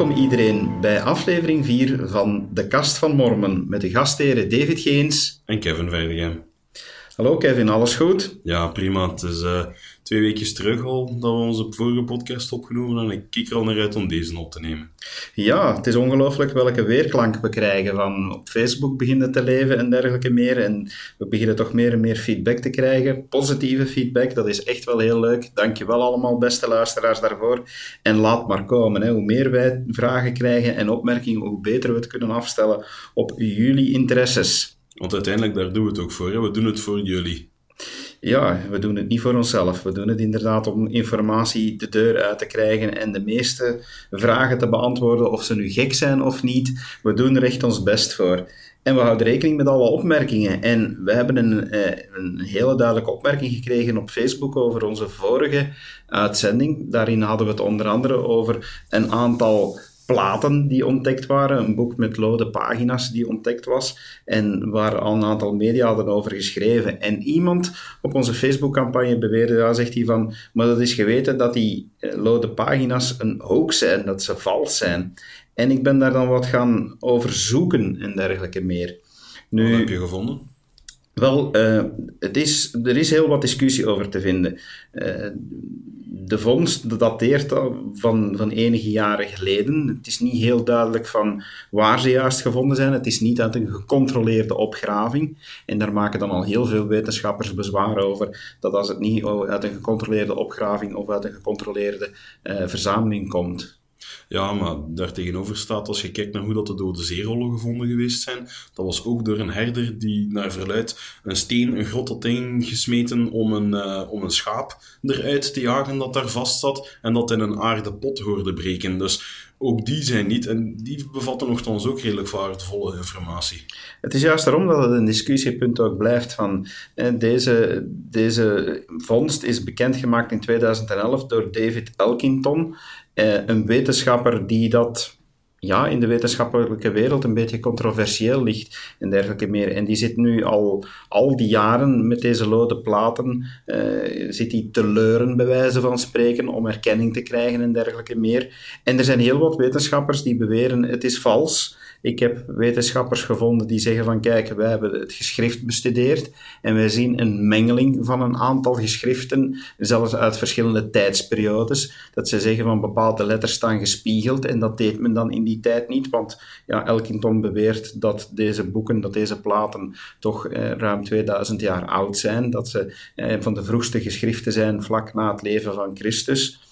welkom iedereen bij aflevering 4 van De Kast van Mormen met de gastheren David Geens en Kevin Verdegem. Hallo Kevin, alles goed? Ja, prima. Het is uh, twee weken terug al dat we onze vorige podcast opgenomen en ik kijk er al naar uit om deze op te nemen. Ja, het is ongelooflijk welke weerklank we krijgen van op Facebook beginnen te leven en dergelijke meer. En we beginnen toch meer en meer feedback te krijgen. Positieve feedback, dat is echt wel heel leuk. Dankjewel allemaal, beste luisteraars, daarvoor. En laat maar komen. Hè. Hoe meer wij vragen krijgen en opmerkingen, hoe beter we het kunnen afstellen op jullie interesses. Want uiteindelijk, daar doen we het ook voor. Hè? We doen het voor jullie. Ja, we doen het niet voor onszelf. We doen het inderdaad om informatie de deur uit te krijgen en de meeste vragen te beantwoorden, of ze nu gek zijn of niet. We doen er echt ons best voor. En we houden rekening met alle opmerkingen. En we hebben een, eh, een hele duidelijke opmerking gekregen op Facebook over onze vorige uitzending. Daarin hadden we het onder andere over een aantal platen die ontdekt waren, een boek met lode pagina's die ontdekt was en waar al een aantal media hadden over geschreven. En iemand op onze Facebook-campagne beweerde, daar zegt hij van, maar dat is geweten dat die eh, lode pagina's een hoax zijn, dat ze vals zijn. En ik ben daar dan wat gaan overzoeken en dergelijke meer. Nu, wat heb je gevonden? Wel, uh, het is, er is heel wat discussie over te vinden. Uh, de vondst dateert van, van enige jaren geleden. Het is niet heel duidelijk van waar ze juist gevonden zijn. Het is niet uit een gecontroleerde opgraving. En daar maken dan al heel veel wetenschappers bezwaar over dat als het niet uit een gecontroleerde opgraving of uit een gecontroleerde uh, verzameling komt. Ja, maar daartegenover staat, als je kijkt naar hoe dat de dode zeerollen gevonden geweest zijn, dat was ook door een herder die naar verluid een steen een grot had ingesmeten om een, uh, om een schaap eruit te jagen dat daar vast zat en dat in een aarde pot hoorde breken. Dus ook die zijn niet, en die bevatten nogthans ook redelijk waardevolle informatie. Het is juist daarom dat het een discussiepunt ook blijft van eh, deze, deze vondst is bekendgemaakt in 2011 door David Elkington, eh, een wetenschapper die dat ja, in de wetenschappelijke wereld een beetje controversieel ligt en dergelijke meer. En die zit nu al, al die jaren met deze lode platen, uh, zit hij te leuren bij wijze van spreken om erkenning te krijgen en dergelijke meer. En er zijn heel wat wetenschappers die beweren het is vals. Ik heb wetenschappers gevonden die zeggen van kijk, wij hebben het geschrift bestudeerd en wij zien een mengeling van een aantal geschriften, zelfs uit verschillende tijdsperiodes. Dat ze zeggen van bepaalde letters staan gespiegeld en dat deed men dan in die tijd niet, want ja, Elkington beweert dat deze boeken, dat deze platen toch eh, ruim 2000 jaar oud zijn, dat ze eh, van de vroegste geschriften zijn vlak na het leven van Christus.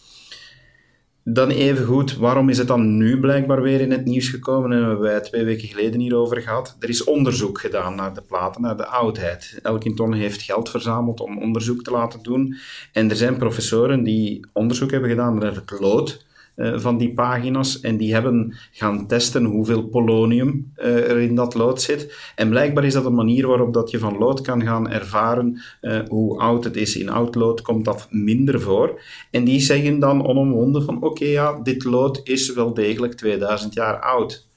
Dan even goed, waarom is het dan nu blijkbaar weer in het nieuws gekomen? En hebben wij twee weken geleden hierover gehad. Er is onderzoek gedaan naar de platen, naar de oudheid. Elkington heeft geld verzameld om onderzoek te laten doen. En er zijn professoren die onderzoek hebben gedaan naar het lood van die pagina's. En die hebben gaan testen hoeveel polonium uh, er in dat lood zit. En blijkbaar is dat een manier waarop dat je van lood kan gaan ervaren uh, hoe oud het is. In oud lood komt dat minder voor. En die zeggen dan onomwonden van oké ja, dit lood is wel degelijk 2000 jaar oud.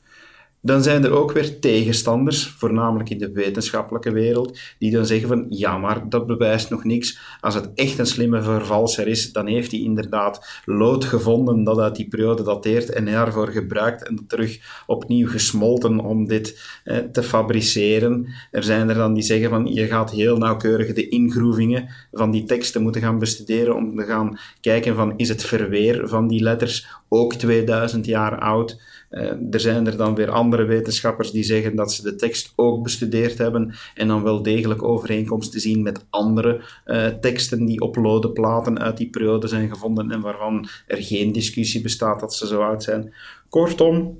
Dan zijn er ook weer tegenstanders, voornamelijk in de wetenschappelijke wereld, die dan zeggen van ja, maar dat bewijst nog niks. Als het echt een slimme vervalser is, dan heeft hij inderdaad lood gevonden dat uit die periode dateert en daarvoor gebruikt en terug opnieuw gesmolten om dit eh, te fabriceren. Er zijn er dan die zeggen van je gaat heel nauwkeurig de ingroevingen van die teksten moeten gaan bestuderen om te gaan kijken van is het verweer van die letters ook 2000 jaar oud. Uh, er zijn er dan weer andere wetenschappers die zeggen dat ze de tekst ook bestudeerd hebben en dan wel degelijk overeenkomsten zien met andere uh, teksten die op lode platen uit die periode zijn gevonden en waarvan er geen discussie bestaat dat ze zo oud zijn. Kortom,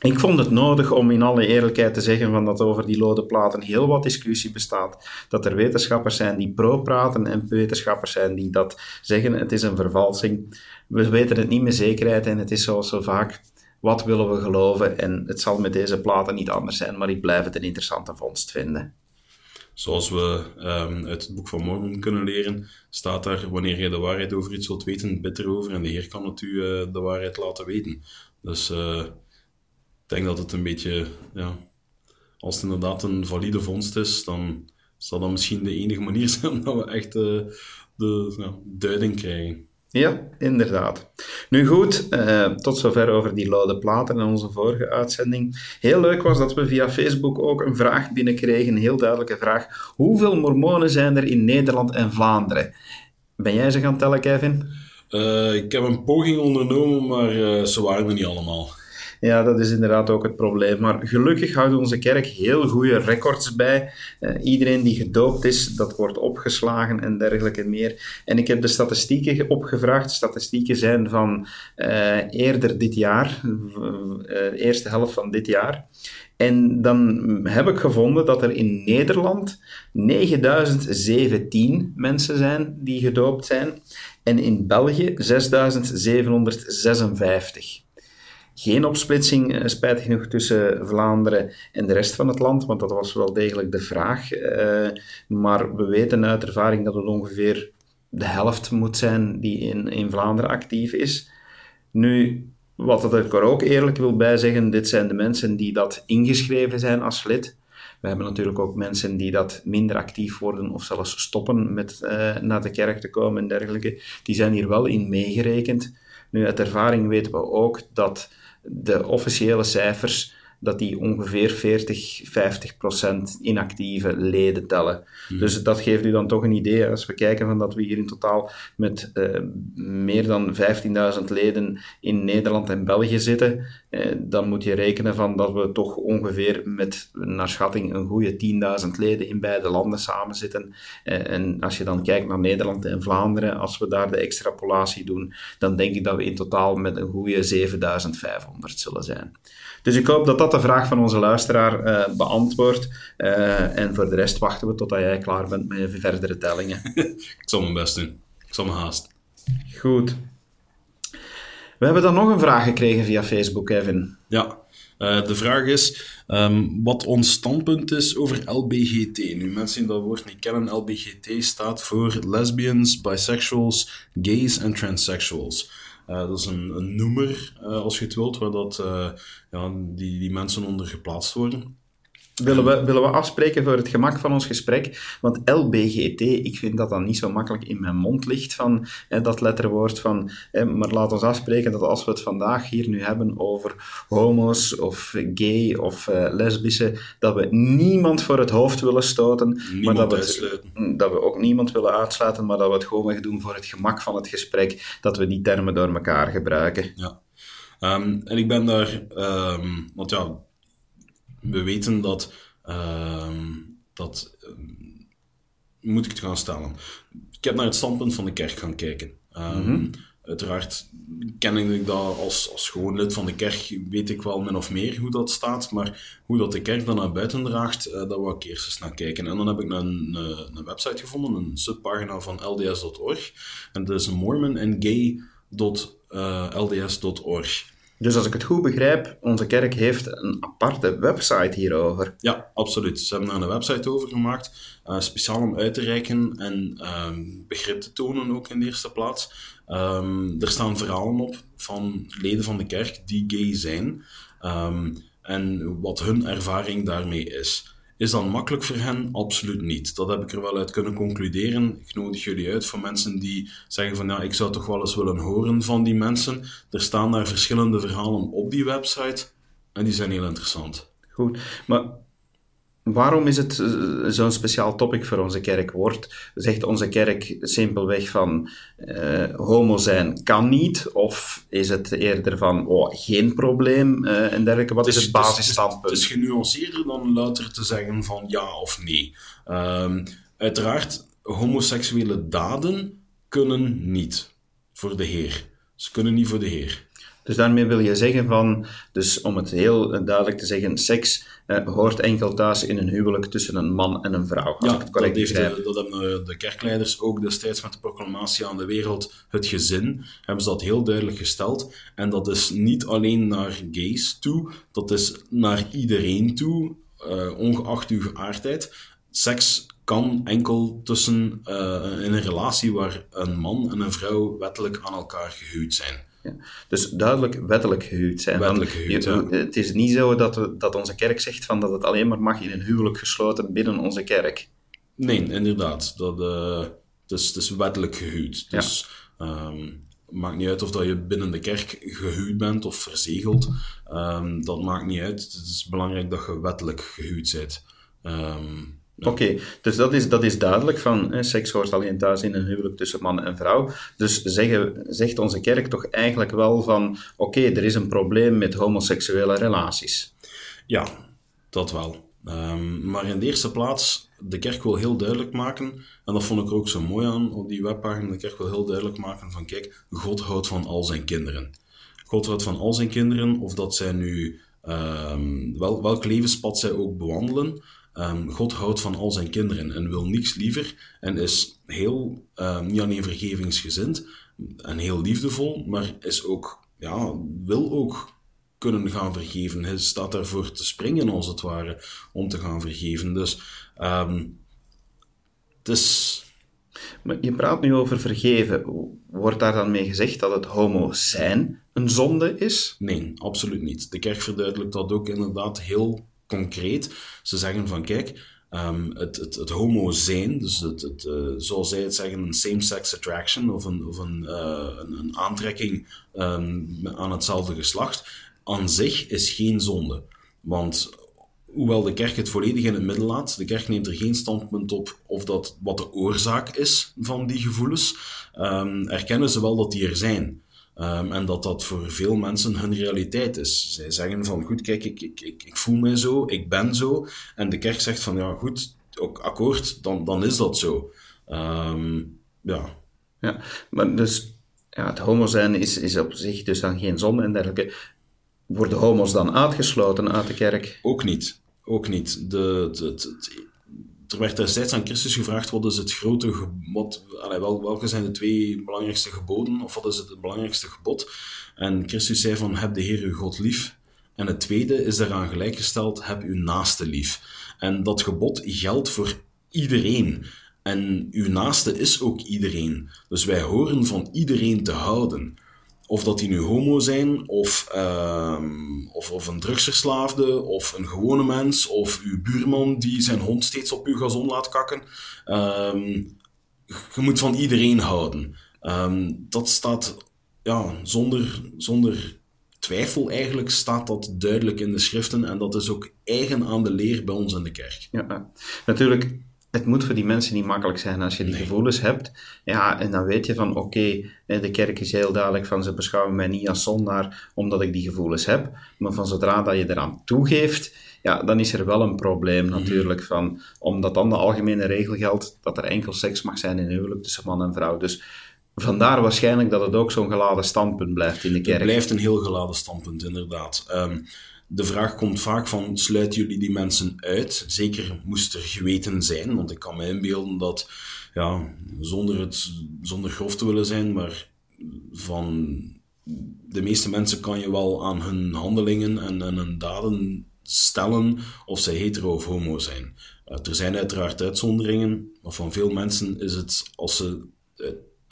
ik vond het nodig om in alle eerlijkheid te zeggen van dat over die lode platen heel wat discussie bestaat. Dat er wetenschappers zijn die pro-praten en wetenschappers zijn die dat zeggen. Het is een vervalsing. We weten het niet met zekerheid en het is zoals zo vaak wat willen we geloven? En het zal met deze platen niet anders zijn, maar ik blijf het een interessante vondst vinden. Zoals we um, uit het boek van Mormon kunnen leren, staat daar, wanneer je de waarheid over iets wilt weten, bid erover en de Heer kan het u uh, de waarheid laten weten. Dus uh, ik denk dat het een beetje, ja, als het inderdaad een valide vondst is, dan zal dat misschien de enige manier zijn dat we echt uh, de duiding krijgen. Ja, inderdaad. Nu goed, uh, tot zover over die lode platen en onze vorige uitzending. Heel leuk was dat we via Facebook ook een vraag binnenkregen, een heel duidelijke vraag. Hoeveel mormonen zijn er in Nederland en Vlaanderen? Ben jij ze gaan tellen, Kevin? Uh, ik heb een poging ondernomen, maar uh, ze waren er niet allemaal. Ja, dat is inderdaad ook het probleem. Maar gelukkig houdt onze kerk heel goede records bij. Uh, iedereen die gedoopt is, dat wordt opgeslagen en dergelijke meer. En ik heb de statistieken opgevraagd. Statistieken zijn van uh, eerder dit jaar, uh, eerste helft van dit jaar. En dan heb ik gevonden dat er in Nederland 9017 mensen zijn die gedoopt zijn. En in België 6756 geen opsplitsing, uh, spijtig genoeg, tussen Vlaanderen en de rest van het land, want dat was wel degelijk de vraag. Uh, maar we weten uit ervaring dat het ongeveer de helft moet zijn die in, in Vlaanderen actief is. Nu, wat ik er ook eerlijk wil bij zeggen, dit zijn de mensen die dat ingeschreven zijn als lid. We hebben natuurlijk ook mensen die dat minder actief worden of zelfs stoppen met uh, naar de kerk te komen en dergelijke. Die zijn hier wel in meegerekend. Nu, uit ervaring weten we ook dat de officiële cijfers dat die ongeveer 40, 50 procent inactieve leden tellen. Hmm. Dus dat geeft u dan toch een idee, als we kijken van dat we hier in totaal met uh, meer dan 15.000 leden in Nederland en België zitten, uh, dan moet je rekenen van dat we toch ongeveer met, naar schatting, een goede 10.000 leden in beide landen samen zitten. Uh, en als je dan kijkt naar Nederland en Vlaanderen, als we daar de extrapolatie doen, dan denk ik dat we in totaal met een goede 7.500 zullen zijn. Dus ik hoop dat dat de vraag van onze luisteraar uh, beantwoordt. Uh, en voor de rest wachten we totdat jij klaar bent met je verdere tellingen. ik zal mijn best doen. Ik zal me haast. Goed. We hebben dan nog een vraag gekregen via Facebook, Kevin. Ja, uh, de vraag is um, wat ons standpunt is over LBGT. Nu, mensen die dat woord niet kennen, LBGT staat voor lesbians, bisexuals, gays en transsexuals. Uh, dat is een, een noemer, uh, als je het wilt, waar dat, uh, ja, die, die mensen onder geplaatst worden. Willen we, willen we afspreken voor het gemak van ons gesprek? Want LBGT, ik vind dat dan niet zo makkelijk in mijn mond ligt van dat letterwoord van. maar laat ons afspreken dat als we het vandaag hier nu hebben over homo's of gay of uh, lesbische, dat we niemand voor het hoofd willen stoten. Niemand maar dat we, dat we ook niemand willen uitsluiten, maar dat we het gewoon doen voor het gemak van het gesprek, dat we die termen door elkaar gebruiken. Ja. Um, en ik ben daar, um, want ja we weten dat, uh, dat uh, moet ik het gaan stellen. Ik heb naar het standpunt van de kerk gaan kijken. Um, mm -hmm. Uiteraard ken ik dat als, als gewoon lid van de kerk, weet ik wel min of meer hoe dat staat, maar hoe dat de kerk dan naar buiten draagt, uh, daar wil ik eerst eens naar kijken. En dan heb ik een, een, een website gevonden, een subpagina van lds.org, en dat is mormon and gay.lds.org. Dus als ik het goed begrijp, onze kerk heeft een aparte website hierover. Ja, absoluut. Ze hebben daar een website over gemaakt, uh, speciaal om uit te reiken en um, begrip te tonen ook in de eerste plaats. Um, er staan verhalen op van leden van de kerk die gay zijn um, en wat hun ervaring daarmee is. Is dat makkelijk voor hen? Absoluut niet. Dat heb ik er wel uit kunnen concluderen. Ik nodig jullie uit voor mensen die zeggen van ja, ik zou toch wel eens willen horen van die mensen. Er staan daar verschillende verhalen op die website en die zijn heel interessant. Goed, maar Waarom is het zo'n speciaal topic voor onze kerk? Wordt, zegt onze kerk simpelweg van uh, homo zijn kan niet? Of is het eerder van oh, geen probleem uh, en dergelijke? Wat is, is het basisstandpunt? Het is, het is genuanceerder dan louter te zeggen van ja of nee. Um, uiteraard, homoseksuele daden kunnen niet voor de Heer. Ze kunnen niet voor de Heer. Dus daarmee wil je zeggen van, dus om het heel duidelijk te zeggen, seks eh, hoort enkel thuis in een huwelijk tussen een man en een vrouw. ja, dat, heeft de, dat hebben de kerkleiders ook destijds met de proclamatie aan de wereld, het gezin, hebben ze dat heel duidelijk gesteld. En dat is niet alleen naar gays toe, dat is naar iedereen toe, uh, ongeacht uw geaardheid. Seks kan enkel tussen uh, in een relatie waar een man en een vrouw wettelijk aan elkaar gehuwd zijn. Ja. Dus duidelijk wettelijk gehuwd zijn. Wettelijk gehuwd, ja. Het is niet zo dat, we, dat onze kerk zegt van dat het alleen maar mag in een huwelijk gesloten binnen onze kerk. Nee, inderdaad. Dat, uh, het, is, het is wettelijk gehuwd. Dus Um, maakt niet uit of dat je binnen de kerk gehuwd bent of verzegeld. Um, dat maakt niet uit. Het is belangrijk dat je wettelijk gehuwd bent. Um, Oké, dus dat is, dat is duidelijk van hè, seks hoort alleen thuis in een huwelijk tussen man en vrouw. Dus zeggen, zegt onze kerk toch eigenlijk wel van oké, er is een probleem met homoseksuele relaties. Ja, dat wel. Um, maar in de eerste plaats, de kerk wil heel duidelijk maken, en dat vond ik ook zo mooi aan op die webpagina, de kerk wil heel duidelijk maken van kijk, God houdt van al zijn kinderen. God houdt van al zijn kinderen, of dat zij nu, um, wel, welk levenspad zij ook bewandelen, Um, God houdt van al zijn kinderen en wil niks liever en is heel, um, niet alleen vergevingsgezind en heel liefdevol, maar is ook, ja, wil ook kunnen gaan vergeven. Hij staat daarvoor te springen, als het ware, om te gaan vergeven. Dus um, het is... Maar je praat nu over vergeven. Wordt daar dan mee gezegd dat het homo zijn een zonde is? Nee, absoluut niet. De kerk verduidelijkt dat ook inderdaad heel concreet. Ze zeggen van kijk, um, het, het, homo zijn, dus het, het uh, zoals zij het zeggen, een same-sex attraction of een, of een, uh, een, een aantrekking um, aan hetzelfde geslacht, aan zich is geen zonde. Want hoewel de kerk het volledig in het midden laat, de kerk neemt er geen standpunt op of dat wat de oorzaak is van die gevoelens, um, erkennen ze wel dat die er zijn. Um, en dat dat voor veel mensen hun realiteit is. Zij zeggen van, goed, kijk, ik, ik, ik, ik voel mij zo, ik ben zo. En de kerk zegt van, ja, goed, ook akkoord, dan, dan is dat zo. Um, ja. Ja, maar dus ja, het homo zijn is, is op zich dus dan geen zonde en dergelijke. Worden homo's dan uitgesloten uit de kerk? Ook niet. Ook niet. De, de, de, er werd destijds aan Christus gevraagd wat is het grote gebod, wel, welke zijn de twee belangrijkste geboden, of wat is het, belangrijkste gebod. En Christus zei van, heb de Heer uw God lief. En het tweede is daaraan gelijkgesteld, heb uw naaste lief. En dat gebod geldt voor iedereen. En uw naaste is ook iedereen. Dus wij horen van iedereen te houden of dat die nu homo zijn, of, uh, of, of een drugsverslaafde, of een gewone mens, of uw buurman die zijn hond steeds op uw gazon laat kakken. Um, je moet van iedereen houden. Um, dat staat ja, zonder, zonder twijfel eigenlijk staat dat duidelijk in de schriften en dat is ook eigen aan de leer bij ons in de kerk. Ja, natuurlijk het moet voor die mensen niet makkelijk zijn als je die gevoelens hebt. Ja, en dan weet je van oké, de kerk is heel duidelijk van ze beschouwen mij niet als zondaar omdat ik die gevoelens heb. Maar van zodra dat je eraan toegeeft, ja, dan is er wel een probleem mhm. natuurlijk. Van, omdat dan de algemene regel geldt dat er enkel seks mag zijn in een huwelijk tussen man en vrouw. Dus vandaar waarschijnlijk dat het ook zo'n geladen standpunt blijft in de kerk. Het blijft een heel geladen standpunt, inderdaad. Um, de vraag komt vaak van, sluiten jullie die mensen uit? Zeker moest er geweten zijn, want ik kan me inbeelden dat, ja, zonder, het, zonder grof te willen zijn, maar van de meeste mensen kan je wel aan hun handelingen en, en hun daden stellen of zij hetero of homo zijn. Uh, er zijn uiteraard uitzonderingen, maar van veel mensen is het als ze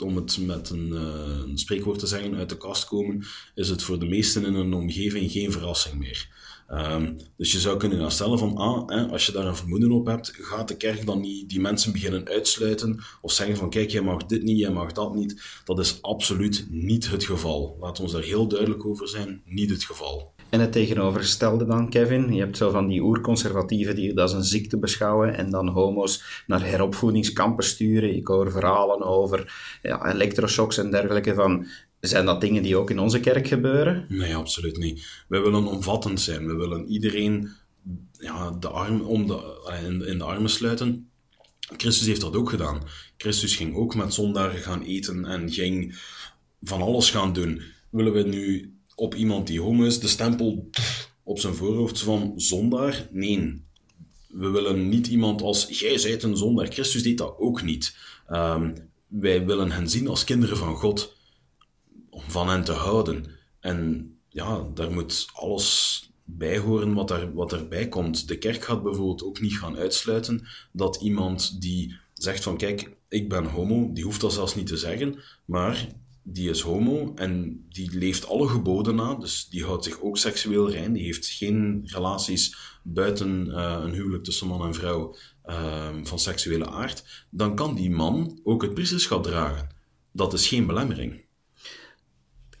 om het met een, uh, een, spreekwoord te zeggen, uit de kast komen, is het voor de meesten in een omgeving geen verrassing meer. Um, dus je zou kunnen gaan stellen van, ah, hè, als je daar een vermoeden op hebt, gaat de kerk dan niet die mensen beginnen uitsluiten of zeggen van, kijk, jij mag dit niet, jij mag dat niet. Dat is absoluut niet het geval. We ons daar heel duidelijk over zijn, niet het geval. En het tegenovergestelde dan, Kevin. Je hebt zo van die oerconservatieven die dat als een ziekte beschouwen en dan homo's naar heropvoedingskampen sturen. Ik hoor verhalen over ja, elektroshocks en dergelijke. Van, zijn dat dingen die ook in onze kerk gebeuren? Nee, absoluut niet. We willen omvattend zijn. We willen iedereen ja, de om in de armen sluiten. Christus heeft dat ook gedaan. Christus ging ook met zondaren gaan eten en ging van alles gaan doen. Willen we nu op iemand die homo is de stempel op zijn voorhoofd van zondaar? Nee. We willen niet iemand als jij zijt een zondaar. Christus deed dat ook niet. Um, wij willen hen zien als kinderen van God. Om van hen te houden. En ja, daar moet alles bij horen wat, er, wat erbij komt. De kerk gaat bijvoorbeeld ook niet gaan uitsluiten dat iemand die zegt van kijk, ik ben homo, die hoeft dat zelfs niet te zeggen, maar die is homo en die leeft alle geboden na, dus die houdt zich ook seksueel rein, die heeft geen relaties buiten uh, een huwelijk tussen man en vrouw uh, van seksuele aard, dan kan die man ook het priesterschap dragen. dat is geen belemmering.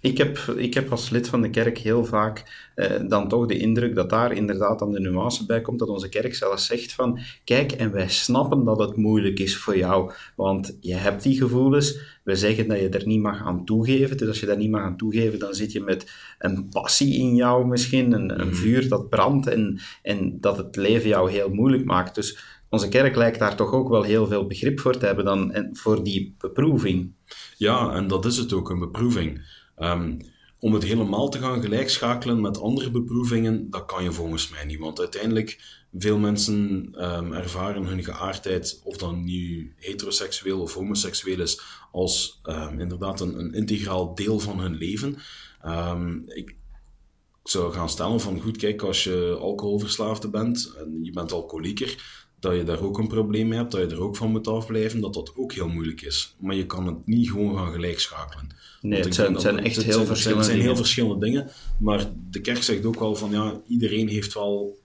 Ik heb, ik heb als lid van de kerk heel vaak eh, dan toch de indruk dat daar inderdaad dan de nuance bij komt, dat onze kerk zelfs zegt van, kijk, en wij snappen dat het moeilijk is voor jou, want je hebt die gevoelens, we zeggen dat je er niet mag aan toegeven, dus als je daar niet mag aan toegeven, dan zit je met een passie in jou misschien, een, een mhm. vuur dat brandt en, en dat het leven jou heel moeilijk maakt. Dus onze kerk lijkt daar toch ook wel heel veel begrip voor te hebben dan, en voor die beproeving. Ja, en dat is het ook, een beproeving. Ehm, om het helemaal te gaan gelijkschakelen met andere beproevingen, dat kan je volgens mij niet. Want uiteindelijk, veel mensen um, ervaren hun geaardheid, of dan nu heteroseksueel of homoseksueel is, als um, inderdaad een, een, integraal deel van hun leven. ik zou gaan stellen van, goed, kijk, als je alcoholverslaafde bent en je bent alcoholieker, dat je daar ook een probleem mee hebt, dat je er ook van moet afblijven, dat dat ook heel moeilijk is. Maar je kan het niet gewoon gaan gelijkschakelen. Nee, het zijn, zijn echt heel verschillende Het zijn heel verschillende dingen, maar de kerk zegt ook wel van, ja, iedereen heeft wel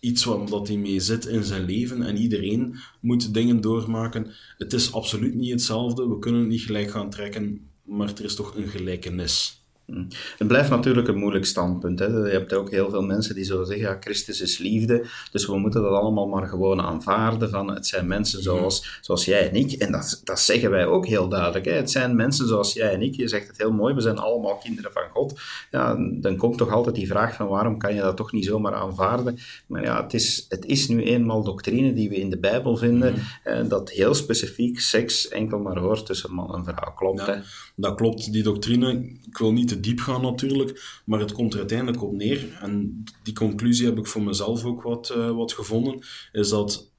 iets wat hij mee zit in zijn leven en iedereen moet dingen doormaken. Het is absoluut niet hetzelfde, we kunnen het niet gelijk gaan trekken, maar er is toch een gelijkenis. Hm. Het blijft natuurlijk een moeilijk standpunt. Hè. Je hebt ook heel veel mensen die zullen zeggen, ja, Christus is liefde, dus we moeten dat allemaal maar gewoon aanvaarden van het zijn mensen zoals, zoals jij en ik. En dat, dat zeggen wij ook heel duidelijk. Hè. Het zijn mensen zoals jij en ik. Je zegt het heel mooi, we zijn allemaal kinderen van God. Ja, dan komt toch altijd die vraag van waarom kan je dat toch niet zomaar aanvaarden? Maar ja, het is, het is nu eenmaal doctrine die we in de Bijbel vinden, mm. dat heel specifiek seks enkel maar hoort tussen man en vrouw. Klopt, hè? Dat klopt, die doctrine. Ik wil niet diep gaan natuurlijk, maar het komt er uiteindelijk op neer. En die conclusie heb ik voor mezelf ook wat, uh, wat gevonden, is dat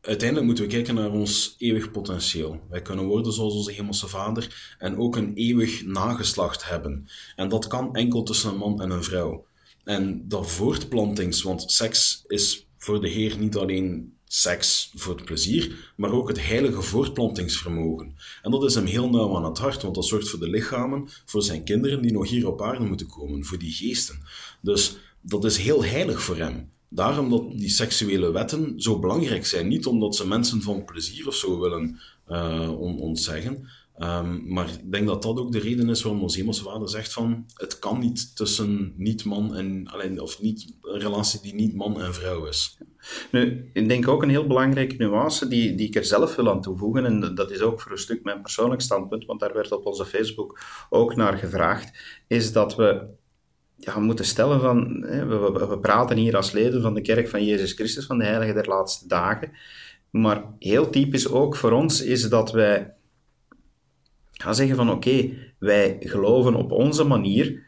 uiteindelijk moeten we kijken naar ons eeuwig potentieel. Wij kunnen worden zoals onze hemelse vader en ook een eeuwig nageslacht hebben. En dat kan enkel tussen een man en een vrouw. En dat voortplantings, want seks is voor de Heer niet alleen seks voor het plezier, maar ook het heilige voortplantingsvermogen. En dat is hem heel nauw aan het hart, want dat zorgt voor de lichamen, voor zijn kinderen die nog hier op aarde moeten komen, voor die geesten. Dus dat is heel heilig voor hem. Daarom dat die seksuele wetten zo belangrijk zijn. Niet omdat ze mensen van plezier of zo willen uh, ontzeggen, Um, maar ik denk dat dat ook de reden is waarom hemelse vader zegt van het kan niet tussen niet-man en alleen, of niet, een relatie die niet man en vrouw is. Nu, ik denk ook een heel belangrijke nuance die, die ik er zelf wil aan toevoegen, en dat is ook voor een stuk mijn persoonlijk standpunt, want daar werd op onze Facebook ook naar gevraagd, is dat we ja, moeten stellen van, we, we praten hier als leden van de kerk van Jezus Christus, van de Heilige der Laatste Dagen, maar heel typisch ook voor ons is dat wij gaan zeggen van oké, wij geloven op onze manier,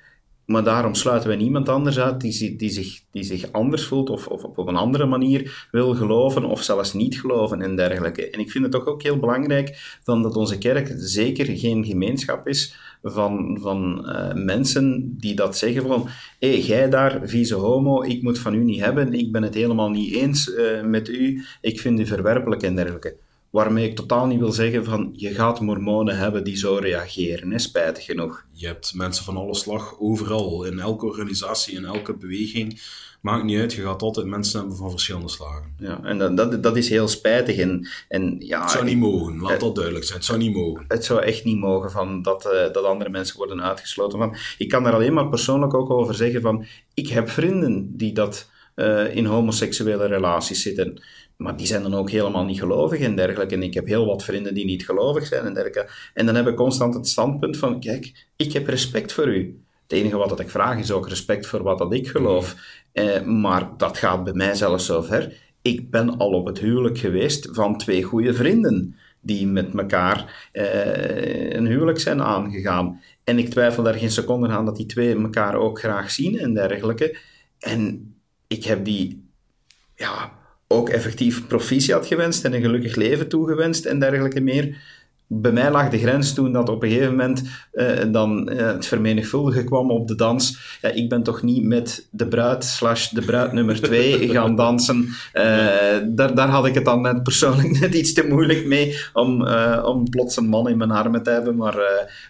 maar daarom sluiten wij niemand anders uit die, die, zich, die zich anders voelt of, of op een andere manier wil geloven of zelfs niet geloven en dergelijke. En ik vind het toch ook heel belangrijk dan dat onze kerk zeker geen gemeenschap is van, van uh, mensen die dat zeggen van hé, hey, jij daar, vieze homo, ik moet van u niet hebben, ik ben het helemaal niet eens uh, met u, ik vind u verwerpelijk en dergelijke. Waarmee ik totaal niet wil zeggen van je gaat mormonen hebben die zo reageren, hè, spijtig genoeg. Je hebt mensen van alle slag overal, in elke organisatie, in elke beweging. Maakt niet uit, je gaat altijd mensen hebben van verschillende slagen. Ja, en dat, dat, dat is heel spijtig. En, en, ja, het zou niet mogen, laat dat duidelijk zijn. Het zou niet mogen. Het zou echt niet mogen van dat, uh, dat andere mensen worden uitgesloten. Van. Ik kan daar alleen maar persoonlijk ook over zeggen van ik heb vrienden die dat uh, in homoseksuele relaties zitten. Maar die zijn dan ook helemaal niet gelovig en dergelijke. En ik heb heel wat vrienden die niet gelovig zijn en dergelijke. En dan heb ik constant het standpunt van, kijk, ik heb respect voor u. Het enige wat ik vraag is ook respect voor wat dat ik geloof. Eh, maar dat gaat bij mij zelfs zo ver. Ik ben al op het huwelijk geweest van twee goede vrienden die met elkaar eh, een huwelijk zijn aangegaan. En ik twijfel daar geen seconde aan dat die twee elkaar ook graag zien en dergelijke. En ik heb die ja, ook effectief proficiat gewenst en een gelukkig leven toegewenst en dergelijke meer bij mij lag de grens toen dat op een gegeven moment uh, dan uh, het vermenigvuldigen kwam op de dans. Ja, ik ben toch niet met de bruid slash de bruid nummer twee gaan dansen. Uh, daar, daar had ik het dan net persoonlijk net iets te moeilijk mee om, om plots een man in mijn armen te hebben. Maar,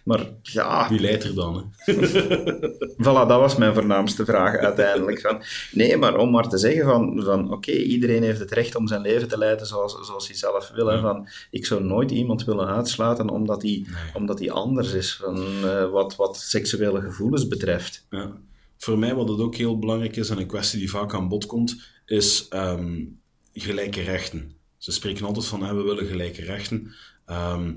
maar ja... Wie leidt er dan? Hè? voilà, dat was mijn voornaamste vraag uiteindelijk. Van, nee, maar om maar te zeggen van, van oké, iedereen heeft het recht om zijn leven te leiden zoals, zoals hij zelf wil. Hè, van, ik zou nooit iemand willen uit uitsluiten omdat hij, omdat hij anders is, van, eh, wat, wat seksuele gevoelens betreft. Ja. Voor mij, wat het ook heel belangrijk is en een kwestie die vaak aan bod komt, is ehm, gelijke rechten. Ze spreken altijd van, we willen gelijke rechten. Ehm,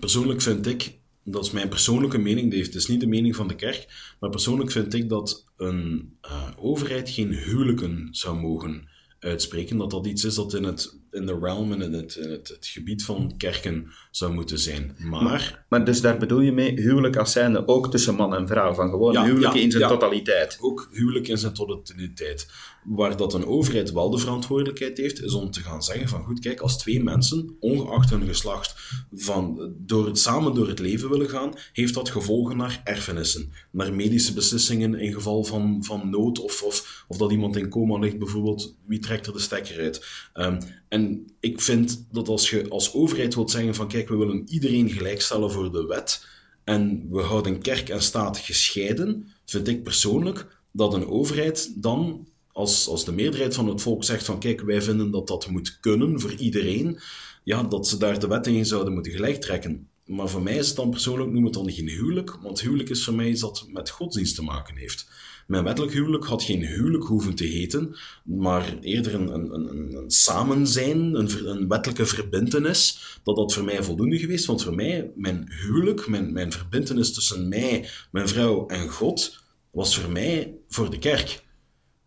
persoonlijk vind ik, dat is mijn persoonlijke mening, het is niet de mening van de kerk, maar persoonlijk vind ik dat een uh, overheid geen huwelijken zou mogen uitspreken, dat dat iets is dat in het in de realm en in het, in het, het, gebied van kerken zou moeten zijn. Maar, maar, dus daar bedoel je mee huwelijk als zijnde ook tussen man en vrouw, van gewoon ja, huwelijk in zijn ja, totaliteit. Ook huwelijk in zijn totaliteit. Waar dat een overheid wel de verantwoordelijkheid heeft, is om te gaan zeggen van goed, kijk, als twee mensen, ongeacht hun geslacht, van, door het, samen door het leven willen gaan, heeft dat gevolgen naar erfenissen, naar medische beslissingen in geval van, van nood of, of, of dat iemand in coma ligt bijvoorbeeld, wie trekt er de stekker uit? Um, en ik vind dat als je als overheid wilt zeggen van kijk, we willen iedereen gelijkstellen voor de wet en we houden kerk en staat gescheiden, vind ik persoonlijk dat een overheid dan, als, als de meerderheid van het volk zegt van kijk, wij vinden dat dat moet kunnen voor iedereen, ja, dat ze daar de wet in zouden moeten gelijk trekken. Maar voor mij is het dan persoonlijk, noem het dan geen huwelijk, want huwelijk is voor mij iets dat met godsdienst te maken heeft. Mijn wettelijk huwelijk had geen huwelijk hoeven te heten, maar eerder een, een, een, een samenzijn, een, een wettelijke verbintenis, dat dat voor mij voldoende geweest. Want voor mij, mijn huwelijk, mijn, mijn verbintenis tussen mij, mijn vrouw en God, was voor mij voor de kerk.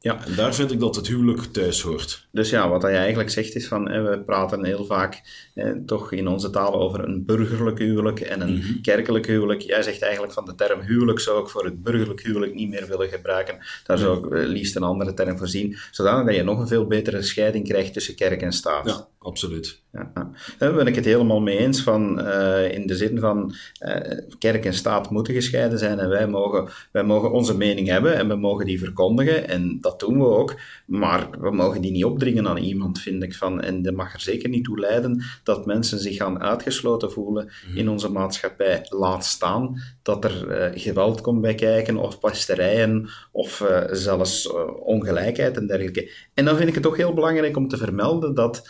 Ja. En daar vind ik dat het huwelijk thuis hoort. Dus ja, wat hij eigenlijk zegt is van, we praten heel vaak eh, toch in onze taal over een burgerlijk huwelijk en een mhm. kerkelijk huwelijk. Jij zegt eigenlijk van de term huwelijk zou ik voor het burgerlijk huwelijk niet meer willen gebruiken. Daar zou ik eh, liefst een andere term voor zien, zodat je nog een veel betere scheiding krijgt tussen kerk en staat. Ja, absoluut. Ja, Daar ben ik het helemaal mee eens van, uh, in de zin van uh, kerk en staat moeten gescheiden zijn en wij mogen, wij mogen onze mening hebben en we mogen die verkondigen en dat doen we ook, maar we mogen die niet opdringen aan iemand, vind ik van. En dat mag er zeker niet toe leiden dat mensen zich gaan uitgesloten voelen mhm. in onze maatschappij. Laat staan dat er uh, geweld komt bij kijken, of pesterijen, of zelfs ongelijkheid en dergelijke. En dan vind ik het toch heel belangrijk om te vermelden dat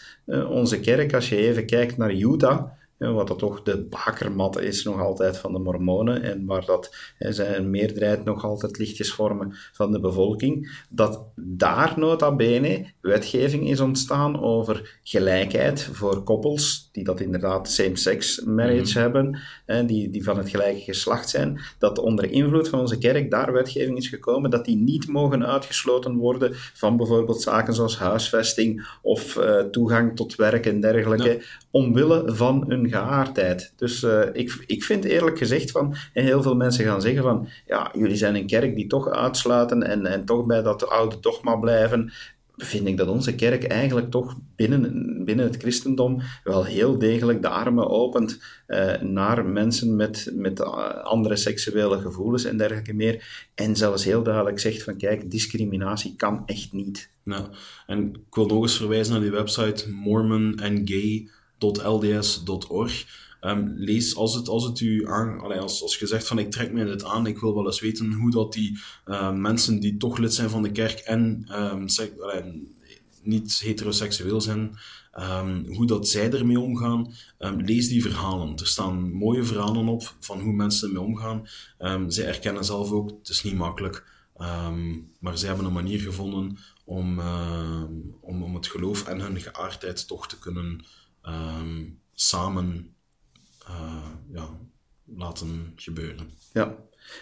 onze kerk, als je even kijkt naar Utah, wat dat toch de bakermat is nog altijd van de mormonen en waar dat hè, zijn meerderheid nog altijd lichtjes vormen van de bevolking, dat daar nota bene wetgeving is ontstaan over gelijkheid voor koppels die dat inderdaad same-sex marriage mhm. hebben, hè, die, die van het gelijke geslacht zijn, dat onder invloed van onze kerk daar wetgeving is gekomen dat die niet mogen uitgesloten worden van bijvoorbeeld zaken zoals huisvesting of uh, toegang tot werk en dergelijke, omwille van geaardheid. Dus uh, ik, ik vind eerlijk gezegd van, en heel veel mensen gaan zeggen van, ja, jullie zijn een kerk die toch uitsluiten en, en toch bij dat oude dogma blijven vind ik dat onze kerk eigenlijk toch binnen, binnen het christendom wel heel degelijk de armen opent uh, naar mensen met, met andere seksuele gevoelens en dergelijke meer. En zelfs heel duidelijk zegt van kijk, discriminatie kan echt niet. Ja, en ik wil nog eens verwijzen naar die website Mormon and Gay lds.org. Um, lees als het, als het u aan, als, als je zegt van ik trek mij dit aan, ik wil wel eens weten hoe dat die uh, mensen die toch lid zijn van de kerk en allee, niet heteroseksueel zijn, hoe dat zij ermee omgaan. lees die verhalen. Er staan mooie verhalen op van hoe mensen ermee omgaan. zij erkennen zelf ook, het is niet makkelijk, maar zij hebben een manier gevonden om, om, om het geloof en hun geaardheid toch te kunnen um, samen uh, ja, laten gebeuren. Ja,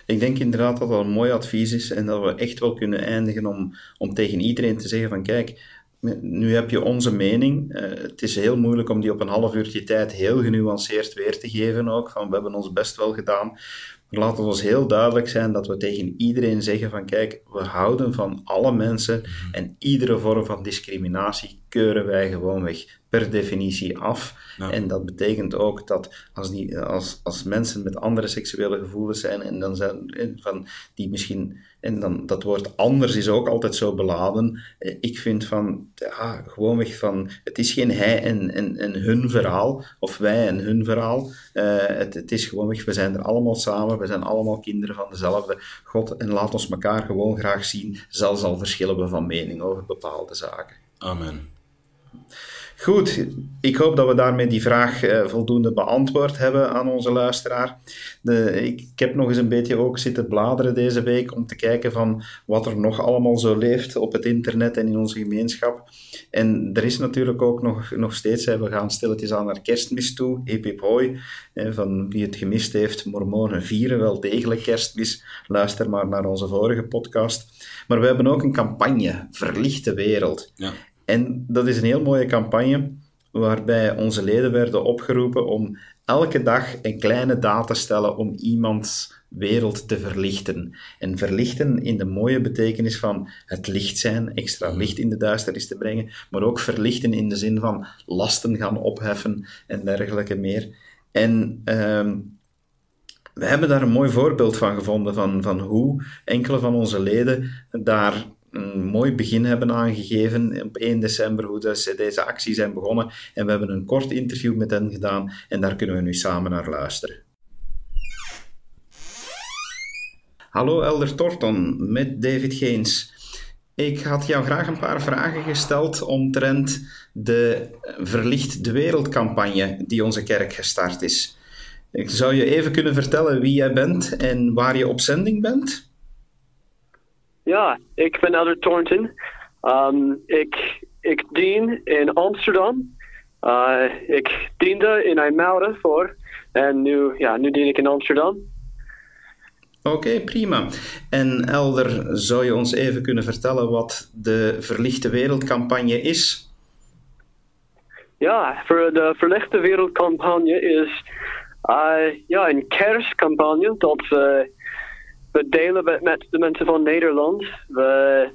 ik denk inderdaad dat dat een mooi advies is en dat we echt wel kunnen eindigen om, om tegen iedereen te zeggen van kijk, nu heb je onze mening. Uh, het is heel moeilijk om die op een half uurtje tijd heel genuanceerd weer te geven ook, van we hebben ons best wel gedaan. Maar laten we ons heel duidelijk zijn dat we tegen iedereen zeggen van kijk, we houden van alle mensen en iedere vorm van discriminatie keuren wij gewoon weg per definitie af. En dat betekent ook dat als, die, als, als mensen met andere seksuele gevoelens zijn en dan zijn eh, van die misschien, en dan dat woord anders is ook altijd zo beladen. Eh, ik vind van, ja, gewoonweg van, het is geen hij en, en, en hun verhaal, of wij en hun verhaal. Uh, het, het is gewoonweg, we zijn er allemaal samen, we zijn allemaal kinderen van dezelfde God en laat ons elkaar gewoon graag zien, zelfs al verschillen we van mening over bepaalde zaken. Amen. Goed, ik hoop dat we daarmee die vraag uh, voldoende beantwoord hebben aan onze luisteraar. De, ik, heb nog eens een beetje ook zitten bladeren deze week om te kijken van wat er nog allemaal zo leeft op het internet en in onze gemeenschap. En er is natuurlijk ook nog, nog steeds, we gaan stilletjes aan naar kerstmis toe, epip hoi, van wie het gemist heeft, mormonen vieren wel degelijk kerstmis. Luister maar naar onze vorige podcast. Maar we hebben ook een campagne, Verlichte Wereld. Ja. En dat is een heel mooie campagne waarbij onze leden werden opgeroepen om elke dag een kleine daad te stellen om iemands wereld te verlichten. En verlichten in de mooie betekenis van het licht zijn, extra licht in de duisternis te brengen, maar ook verlichten in de zin van lasten gaan opheffen en dergelijke meer. En uh, we hebben daar een mooi voorbeeld van gevonden van, van hoe enkele van onze leden daar een mooi begin hebben aangegeven op 1 december, hoe ze deze actie zijn begonnen. En we hebben een kort interview met hen gedaan en daar kunnen we nu samen naar luisteren. Hallo Elder Torton, met David Geens. Ik had jou graag een paar vragen gesteld omtrent de Verlicht de Wereld campagne die onze kerk gestart is. Zou je even kunnen vertellen wie jij bent en waar je op zending bent? Ja, ik ben Elder Thornton. Um, ik, ik dien in Amsterdam. Uh, ik diende in IJmuiden voor. En nu, ja, nu dien ik in Amsterdam. Oké, prima. En Elder, zou je ons even kunnen vertellen wat de Verlichte Wereldcampagne is? Ja, voor de Verlichte Wereldcampagne is uh, ja, een kerstcampagne dat we we delen met, met de mensen van Nederland. We,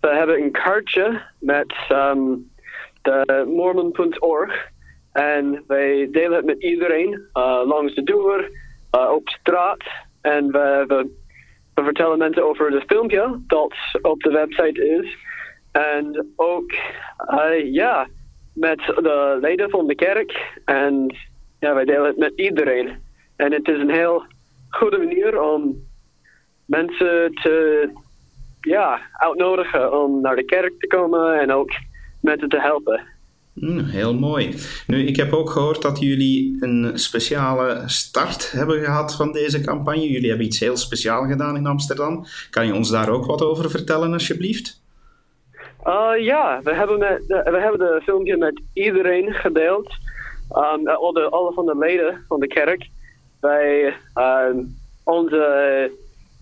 hebben een kaartje met um, de mormon.org. En wij delen het met iedereen uh, langs de deur, uh, op straat. En we, vertellen mensen over het filmpje dat op de website is. En ook, uh, ja, met de leden van de kerk. En ja, wij delen het met iedereen. En het is een heel goede manier om mensen te ja, uitnodigen om naar de kerk te komen en ook mensen te helpen. Hmm, heel mooi. Nu, ik heb ook gehoord dat jullie een speciale start hebben gehad van deze campagne. Jullie hebben iets heel speciaal gedaan in Amsterdam. Kan je ons daar ook wat over vertellen, alsjeblieft? Uh, ja, we hebben, met, we hebben de filmpje met iedereen gedeeld. Um, alle, alle van de leden van de kerk bij uh, onze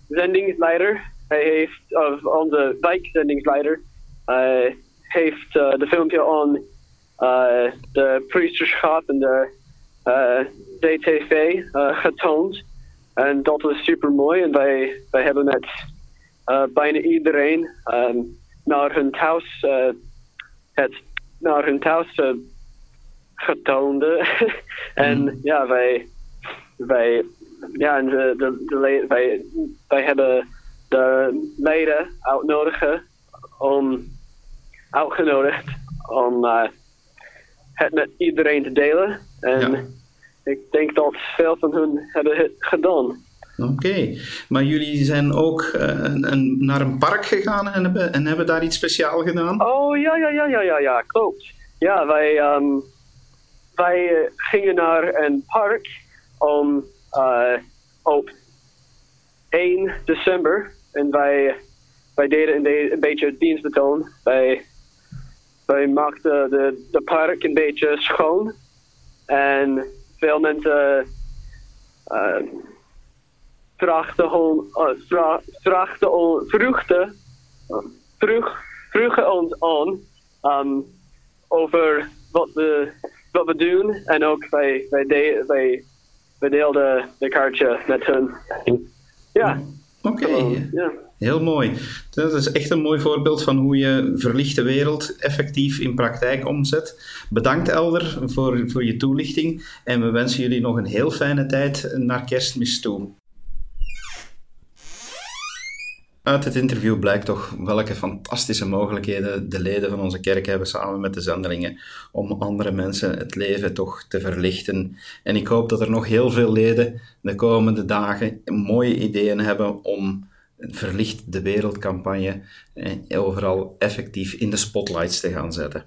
zendingsleider. Hij heeft, of onze wijkzendingsleider, uh, heeft uh, de filmpje aan uh, de priesterschap en de DTV getoond. En dat was super mooi. En wij, wij hebben met bijna iedereen um, naar hun thuis, het naar hun thuis getoond. en mm. ja, wij wij, ja, en de, de, de, wij, wij hebben de leden uitnodigen om, uitgenodigd om uh, het met iedereen te delen. En ik denk dat veel van hun hebben het gedaan. Oké, maar jullie zijn ook uh, een, naar een park gegaan en hebben, en hebben daar iets speciaal gedaan? Oh ja, ja, ja, ja, ja, ja klopt. Ja, wij, um, wij uh, gingen naar een park om uh, op 1 december. En wij, wij deden een, een beetje dienstbetoon. Wij, wij maakten de, de park een beetje schoon. En veel mensen uh, vraagden, uh, vra, vraagden, vroegden, vroeg, vroegen ons aan um, over wat we, wat we doen. En ook wij, wij, de, wij we deelden de kaartje met hun. Ja. Oké, ja. heel mooi. Dat is echt een mooi voorbeeld van hoe je verlichte wereld effectief in praktijk omzet. Bedankt Elder voor, voor je toelichting en we wensen jullie nog een heel fijne tijd naar kerstmis toe. Uit het interview blijkt toch welke fantastische mogelijkheden de leden van onze kerk hebben samen met de zendelingen om andere mensen het leven toch te verlichten. En ik hoop dat er nog heel veel leden de komende dagen mooie ideeën hebben om Verlicht de Wereldcampagne overal effectief in de spotlights te gaan zetten.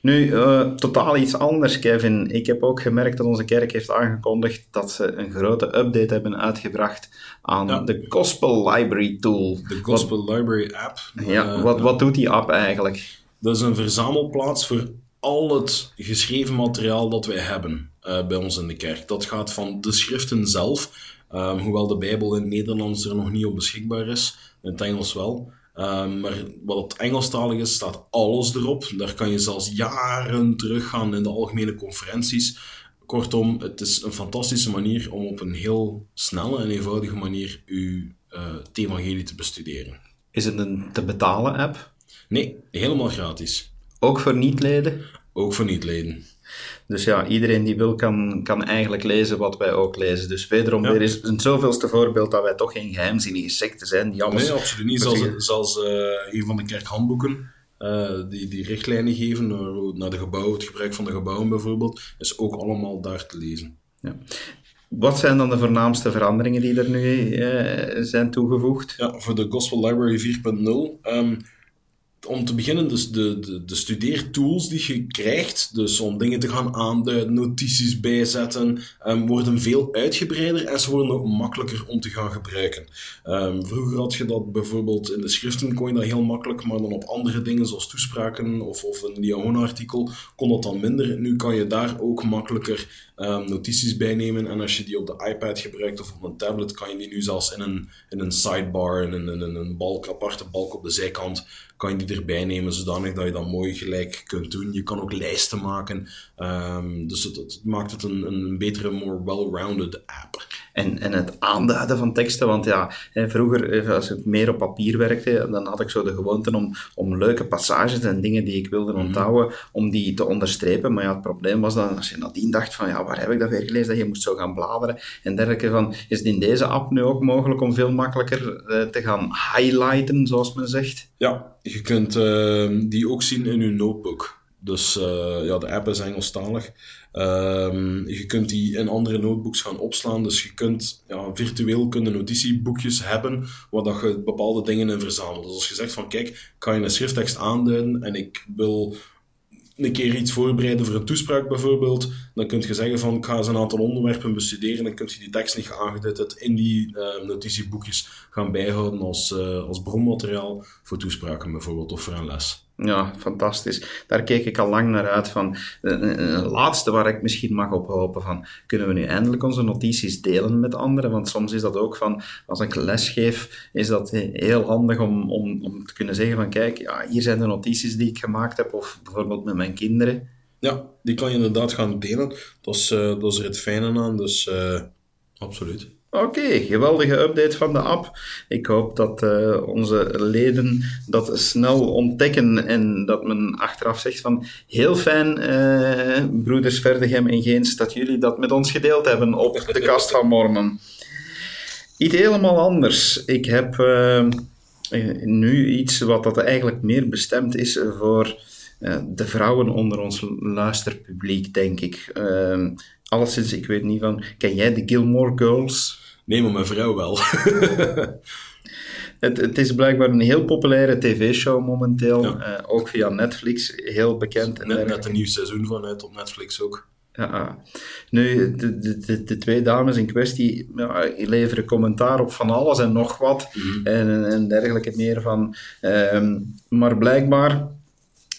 Nu, uh, totaal iets anders, Kevin. Ik heb ook gemerkt dat onze kerk heeft aangekondigd dat ze een grote update hebben uitgebracht aan ja. de Gospel Library Tool. De Gospel wat, Library App. Ja, uh, wat, wat doet die app eigenlijk? Dat is een verzamelplaats voor al het geschreven materiaal dat wij hebben uh, bij ons in de kerk. Dat gaat van de schriften zelf, um, hoewel de Bijbel in het Nederlands er nog niet op beschikbaar is, in het Engels wel. Um, maar wat het Engelstalig is, staat alles erop. Daar kan je zelfs jaren teruggaan in de algemene conferenties. Kortom, het is een fantastische manier om op een heel snelle en eenvoudige manier uw uh, evangelie te bestuderen. Is het een te betalen app? Nee, helemaal gratis. Ook voor niet-leden? Ook voor niet-leden. Dus ja, iedereen die wil kan, kan eigenlijk lezen wat wij ook lezen. Dus wederom ja. weer is een zoveelste voorbeeld dat wij toch geen geheimzinnige secte zijn. Die nee, absoluut niet. Zoals, zoals uh, een van de kerkhandboeken. Uh, die, die richtlijnen geven naar, naar de gebouwen, het gebruik van de gebouwen bijvoorbeeld, is ook allemaal daar te lezen. Ja. Wat zijn dan de voornaamste veranderingen die er nu uh, zijn toegevoegd? Ja, voor de Gospel Library 4.0. Um, om te beginnen, dus de, de, de studeertools die je krijgt, dus om dingen te gaan aanduiden, notities bijzetten, um, worden veel uitgebreider en ze worden ook makkelijker om te gaan gebruiken. Um, vroeger had je dat bijvoorbeeld in de schriften kon je dat heel makkelijk, maar dan op andere dingen zoals toespraken of, of een Diagon-artikel kon dat dan minder. Nu kan je daar ook makkelijker um, notities bijnemen en als je die op de iPad gebruikt of op een tablet, kan je die nu zelfs in een, in een sidebar, in een, in een, een balk, aparte balk op de zijkant, kan je die erbij nemen, zodanig dat je dat mooi gelijk kunt doen. Je kan ook lijsten maken. Um, dus het, het, maakt het een, een betere, more well-rounded app. En, en het aanduiden van teksten, want ja, vroeger, als ik meer op papier werkte, dan had ik zo de gewoonte om, om leuke passages en dingen die ik wilde mhm. onthouden, mm -hmm. om die te onderstrepen. Maar ja, het probleem was dan, als je nadien dacht van, ja, waar heb ik dat weer gelezen, dat je moest zo gaan bladeren en dergelijke van, is het in deze app nu ook mogelijk om veel makkelijker uh, te gaan highlighten, zoals men zegt? Ja, je kunt uh, die ook zien in je notebook. Dus uh, ja, de app is Engelstalig. Um, je kunt die in andere notebooks gaan opslaan. Dus je kunt ja, virtueel kunnen notitieboekjes hebben waar dat je bepaalde dingen in verzamelt. Dus als je zegt van kijk, kan je een schrifttekst aanduiden en ik wil een keer iets voorbereiden voor een toespraak bijvoorbeeld, dan kun je zeggen van ik ga eens een aantal onderwerpen bestuderen, dan kun je die tekst niet aangeduid in die uh, notitieboekjes gaan bijhouden als, uh, als bronmateriaal voor toespraken bijvoorbeeld of voor een les. Ja, fantastisch. Daar keek ik al lang naar uit. Van, een laatste waar ik misschien mag op hopen van, kunnen we nu eindelijk onze notities delen met anderen? Want soms is dat ook van, als ik les geef, is dat heel handig om, om, om te kunnen zeggen van, kijk, ja, hier zijn de notities die ik gemaakt heb, of bijvoorbeeld met mijn kinderen. Ja, die kan je inderdaad gaan delen. Dat is, dat is er het fijne aan, dus absoluut. Oké, okay, geweldige update van de app. Ik hoop dat uh, onze leden dat snel ontdekken en dat men achteraf zegt van heel fijn, uh, broeders Verdegem en Geens, dat jullie dat met ons gedeeld hebben op de kast van Mormon. Iets helemaal anders. Ik heb uh, nu iets wat dat eigenlijk meer bestemd is voor de vrouwen onder ons luisterpubliek, denk ik. Alleszins, ik weet niet van... Ken jij de Gilmore Girls? Nee, maar mijn vrouw wel. het, het, is blijkbaar een heel populaire tv-show momenteel. Ja. Uh, ook via Netflix, heel bekend. Net, net een nieuw seizoen vanuit op Netflix ook. Ja, nu, de, de, de, twee dames in kwestie ja, leveren commentaar op van alles en nog wat. Mm -hmm. en, en dergelijke meer van. Um, maar blijkbaar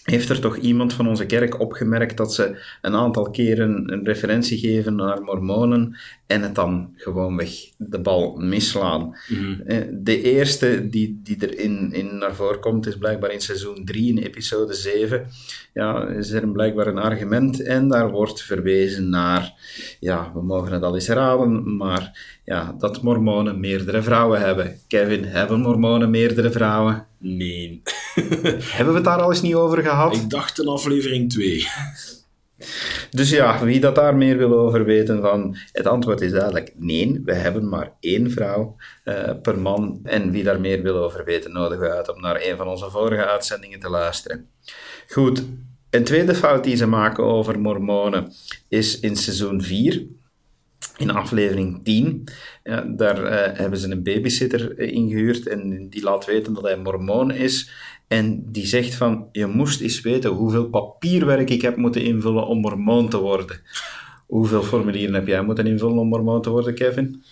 heeft er toch iemand van onze kerk opgemerkt dat ze een aantal keren een referentie geven naar mormonen en het dan gewoonweg de bal misslaan. Mm De eerste die, die erin in naar voren komt is blijkbaar in seizoen 3, in episode 7. Ja, is er blijkbaar een argument en daar wordt verwezen naar, ja, we mogen het al eens raden, maar ja, dat mormonen meerdere vrouwen hebben. Kevin, hebben mormonen meerdere vrouwen? Nee. hebben we het daar al eens niet over gehad? Ik dacht in aflevering 2. Dus ja, wie dat daar meer wil over weten van, het antwoord is eigenlijk nee, we hebben maar één vrouw uh, per man. En wie daar meer wil over weten, nodigen we uit om naar een van onze vorige uitzendingen te luisteren. Goed, een tweede fout die ze maken over mormonen is in seizoen 4 in aflevering 10. Ja, daar uh, hebben ze een babysitter ingehuurd en die laat weten dat hij mormoon is. En die zegt van, je moest eens weten hoeveel papierwerk ik heb moeten invullen om mormoon te worden. Hoeveel formulieren heb jij moeten invullen om mormoon te worden, Kevin?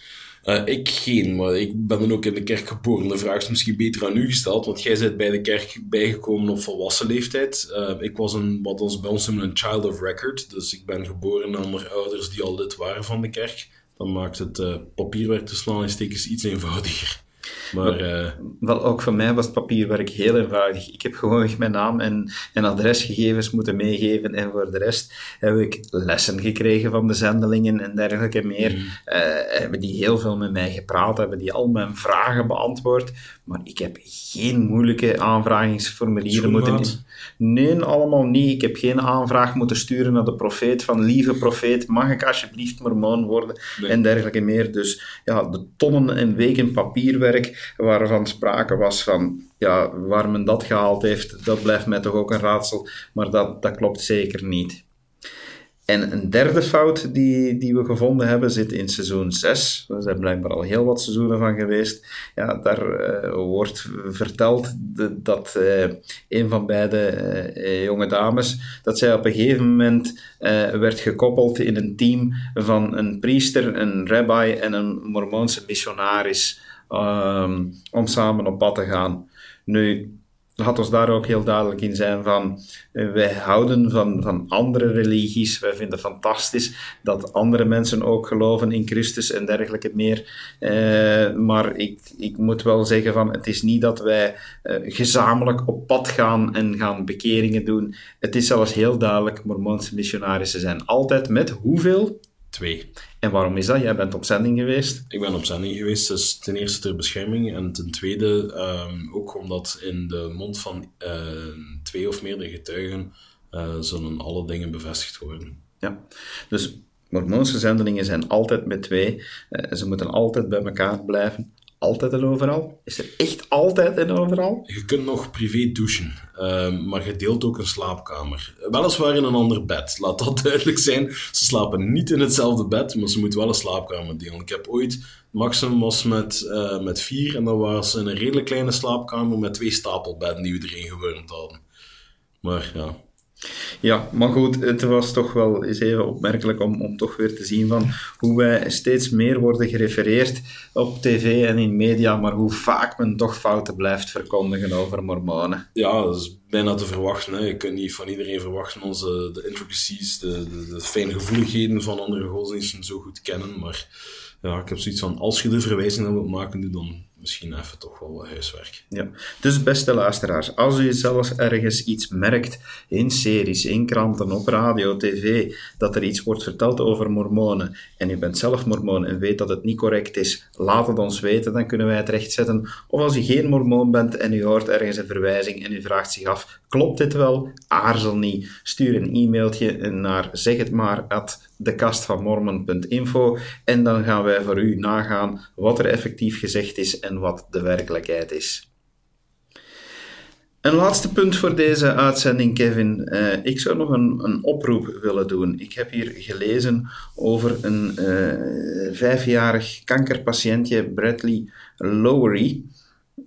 Uh, ik geen, maar ik ben dan ook in de kerk geboren. De vraag is misschien beter aan u gesteld, want jij bent bij de kerk bijgekomen op volwassen leeftijd. Uh, ik was een, wat ons bij ons noemen een child of record, dus ik ben geboren onder ouders die al lid waren van de kerk. Dan maakt het uh, papierwerk tussen aanhalingstekens iets eenvoudiger. Maar, uh... Wel, ook voor mij was het papierwerk heel eenvoudig. Ik heb gewoon mijn naam en, en adresgegevens moeten meegeven en voor de rest heb ik lessen gekregen van de zendelingen en dergelijke meer. Mm. Uh, hebben die heel veel met mij gepraat, hebben die al mijn vragen beantwoord, maar ik heb geen moeilijke aanvragingsformulieren moeten... In... Nee, allemaal niet. Ik heb geen aanvraag moeten sturen naar de profeet van lieve profeet, mag ik alsjeblieft mormoon worden en dergelijke meer. Dus ja, de tonnen en weken papierwerk waarvan sprake was van ja, waar men dat gehaald heeft, dat blijft mij toch ook een raadsel, maar dat, dat klopt zeker niet. En een derde fout die, die we gevonden hebben zit in seizoen 6. Er zijn blijkbaar al heel wat seizoenen van geweest. Ja, daar uh, wordt verteld dat uh, een van beide uh, jonge dames, dat zij op een gegeven moment werd gekoppeld in een team van een priester, een rabbi en een mormoonse missionaris um, om samen op pad te gaan. Nu, laat ons daar ook heel duidelijk in zijn van eh, wij houden van, van andere religies, wij vinden fantastisch dat andere mensen ook geloven in Christus en dergelijke meer. Eh, maar ik, ik moet wel zeggen van het is niet dat wij eh, gezamenlijk op pad gaan en gaan bekeringen doen. Het is zelfs heel duidelijk, mormoonse missionarissen zijn altijd met hoeveel? Twee. En waarom is dat? Jij bent op zending geweest? Ik ben op zending geweest, dus ten eerste ter bescherming en ten tweede um, ook omdat in de mond van uh, twee of meerdere getuigen uh, zullen alle dingen bevestigd worden. Ja, dus Mormoonse zendelingen zijn altijd met twee. Uh, ze moeten altijd bij elkaar blijven altijd en overal? Is er echt altijd en overal? Je kunt nog privé douchen, uh, maar je deelt ook een slaapkamer. Weliswaar in een ander bed, laat dat duidelijk zijn. Ze slapen niet in hetzelfde bed, maar ze moeten wel een slaapkamer delen. Ik heb ooit, maximum was met, uh, met vier en dat was in een redelijk kleine slaapkamer met twee stapelbedden die we erin gewurmd hadden. Maar ja, ja, maar goed, het was toch wel eens even opmerkelijk om, om toch weer te zien van hoe wij steeds meer worden gerefereerd op tv en in media, maar hoe vaak men toch fouten blijft verkondigen over mormonen. Ja, dat is bijna te verwachten. Hè. Je kunt niet van iedereen verwachten onze de intricacies, de, de, de fijne gevoeligheden van andere godsdiensten zo goed kennen, maar ja, ik heb zoiets van, als je de verwijzing dan wilt maken, doe dan misschien even toch wel wat huiswerk. Ja, dus beste luisteraars, als u zelfs ergens iets merkt in series, in kranten, op radio, tv, dat er iets wordt verteld over mormonen en u bent zelf mormoon en weet dat het niet correct is, laat het ons weten, dan kunnen wij het rechtzetten. Of als u geen mormoon bent en u hoort ergens een verwijzing en u vraagt zich af, klopt dit wel? Aarzel niet. Stuur een e-mailtje naar zeg het maar at dekastvanmormon.info en dan gaan wij voor u nagaan wat er effectief gezegd is en wat de werkelijkheid is. Een laatste punt voor deze uitzending, Kevin. Uh, ik zou nog een, een, oproep willen doen. Ik heb hier gelezen over een uh, vijfjarig kankerpatiëntje, Bradley Lowery.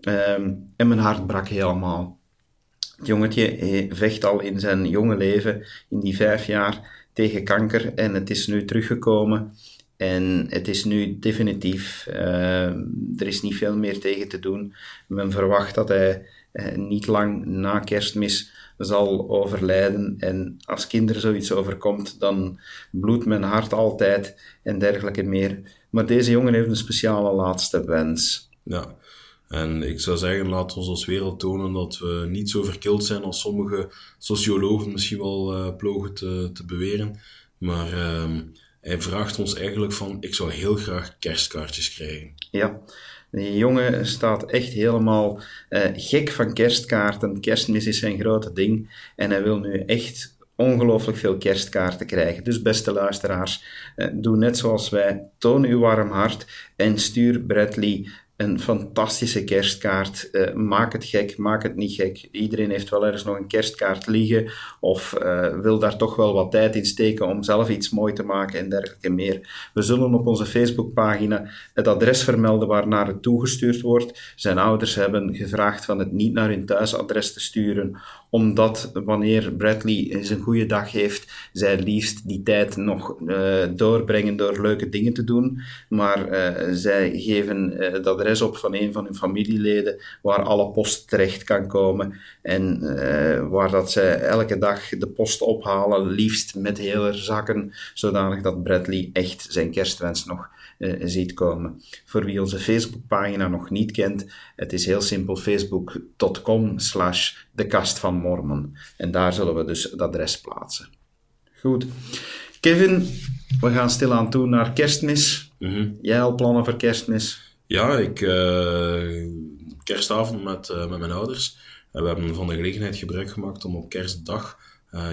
Um, en mijn hart brak helemaal. Het jongetje vecht al in zijn jonge leven, in die vijf jaar, tegen kanker en het is nu teruggekomen. En het is nu definitief, uh, er is niet veel meer tegen te doen. Men verwacht dat hij uh, niet lang na kerstmis zal overlijden. En als kinderen zoiets overkomt, dan bloedt mijn hart altijd en dergelijke meer. Maar deze jongen heeft een speciale laatste wens. Ja, en ik zou zeggen, laat ons als wereld tonen dat we niet zo verkild zijn als sommige sociologen misschien wel uh, plogen te, te beweren. Maar uh, hij vraagt ons eigenlijk van, ik zou heel graag kerstkaartjes krijgen. Ja, die jongen staat echt helemaal uh, gek van kerstkaarten. Kerstmis is zijn grote ding. En hij wil nu echt ongelooflijk veel kerstkaarten krijgen. Dus beste luisteraars, uh, doe net zoals wij. Toon uw warm hart en stuur Bradley een fantastische kerstkaart. Uh, maak het gek, maak het niet gek. Iedereen heeft wel ergens nog een kerstkaart liggen of uh, wil daar toch wel wat tijd in steken om zelf iets mooi te maken en dergelijke meer. We zullen op onze Facebookpagina het adres vermelden waar naar het toegestuurd wordt. Zijn ouders hebben gevraagd van het niet naar hun thuisadres te sturen, omdat wanneer Bradley zijn goede dag heeft, zij liefst die tijd nog uh, doorbrengen door leuke dingen te doen. Maar zij geven dat adres op van een van hun familieleden waar alle post terecht kan komen en uh, waar dat zij elke dag de post ophalen, liefst met hele zakken, zodanig dat Bradley echt zijn kerstwens nog uh, ziet komen. Voor wie onze Facebookpagina nog niet kent, het is heel simpel facebook.com slash de kast van Mormon. En daar zullen we dus het adres plaatsen. Goed. Kevin, we gaan stilaan toe naar kerstmis. Mm Jij al plannen voor kerstmis? Ja, ik uh, kerstavond met, uh, met mijn ouders. En we hebben van de gelegenheid gebruik gemaakt om op kerstdag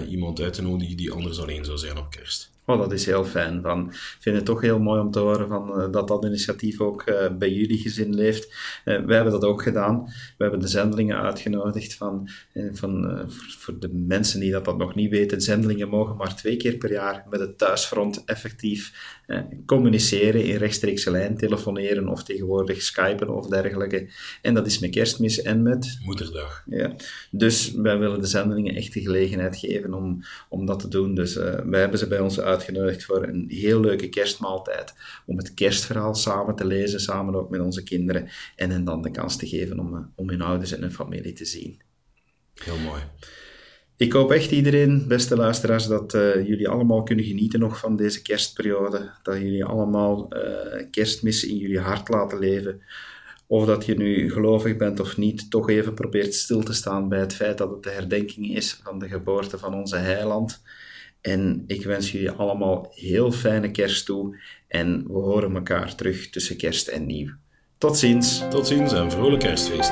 iemand uit te nodigen die anders alleen zou zijn op kerst. Oh, dat is heel fijn. Van, ik vind het toch heel mooi om te horen van, uh, dat dat initiatief ook uh, bij jullie gezin leeft. Uh, wij hebben dat ook gedaan. We hebben de zendelingen uitgenodigd van, van voor de mensen die dat, dat nog niet weten. Zendelingen mogen maar twee keer per jaar met het thuisfront effectief communiceren in rechtstreekse lijn, telefoneren of tegenwoordig skypen of dergelijke. En dat is met kerstmis en met... Moederdag. Ja. Dus wij willen de zendelingen echt de gelegenheid geven om, om dat te doen. Dus wij hebben ze bij ons uitgenodigd voor een heel leuke kerstmaaltijd. Om het kerstverhaal samen te lezen, samen ook met onze kinderen. En hen dan de kans te geven om, eh, om hun ouders en hun familie te zien. Heel mooi. Ik hoop echt iedereen, beste luisteraars, dat uh, jullie allemaal kunnen genieten nog van deze kerstperiode. Dat jullie allemaal uh, kerstmis in jullie hart laten leven. Of dat je nu gelovig bent of niet, toch even probeert stil te staan bij het feit dat het de herdenking is van de geboorte van onze heiland. En ik wens jullie allemaal heel fijne kerst toe. En we horen elkaar terug tussen kerst en nieuw. Tot ziens. Tot ziens en vrolijk kerstfeest.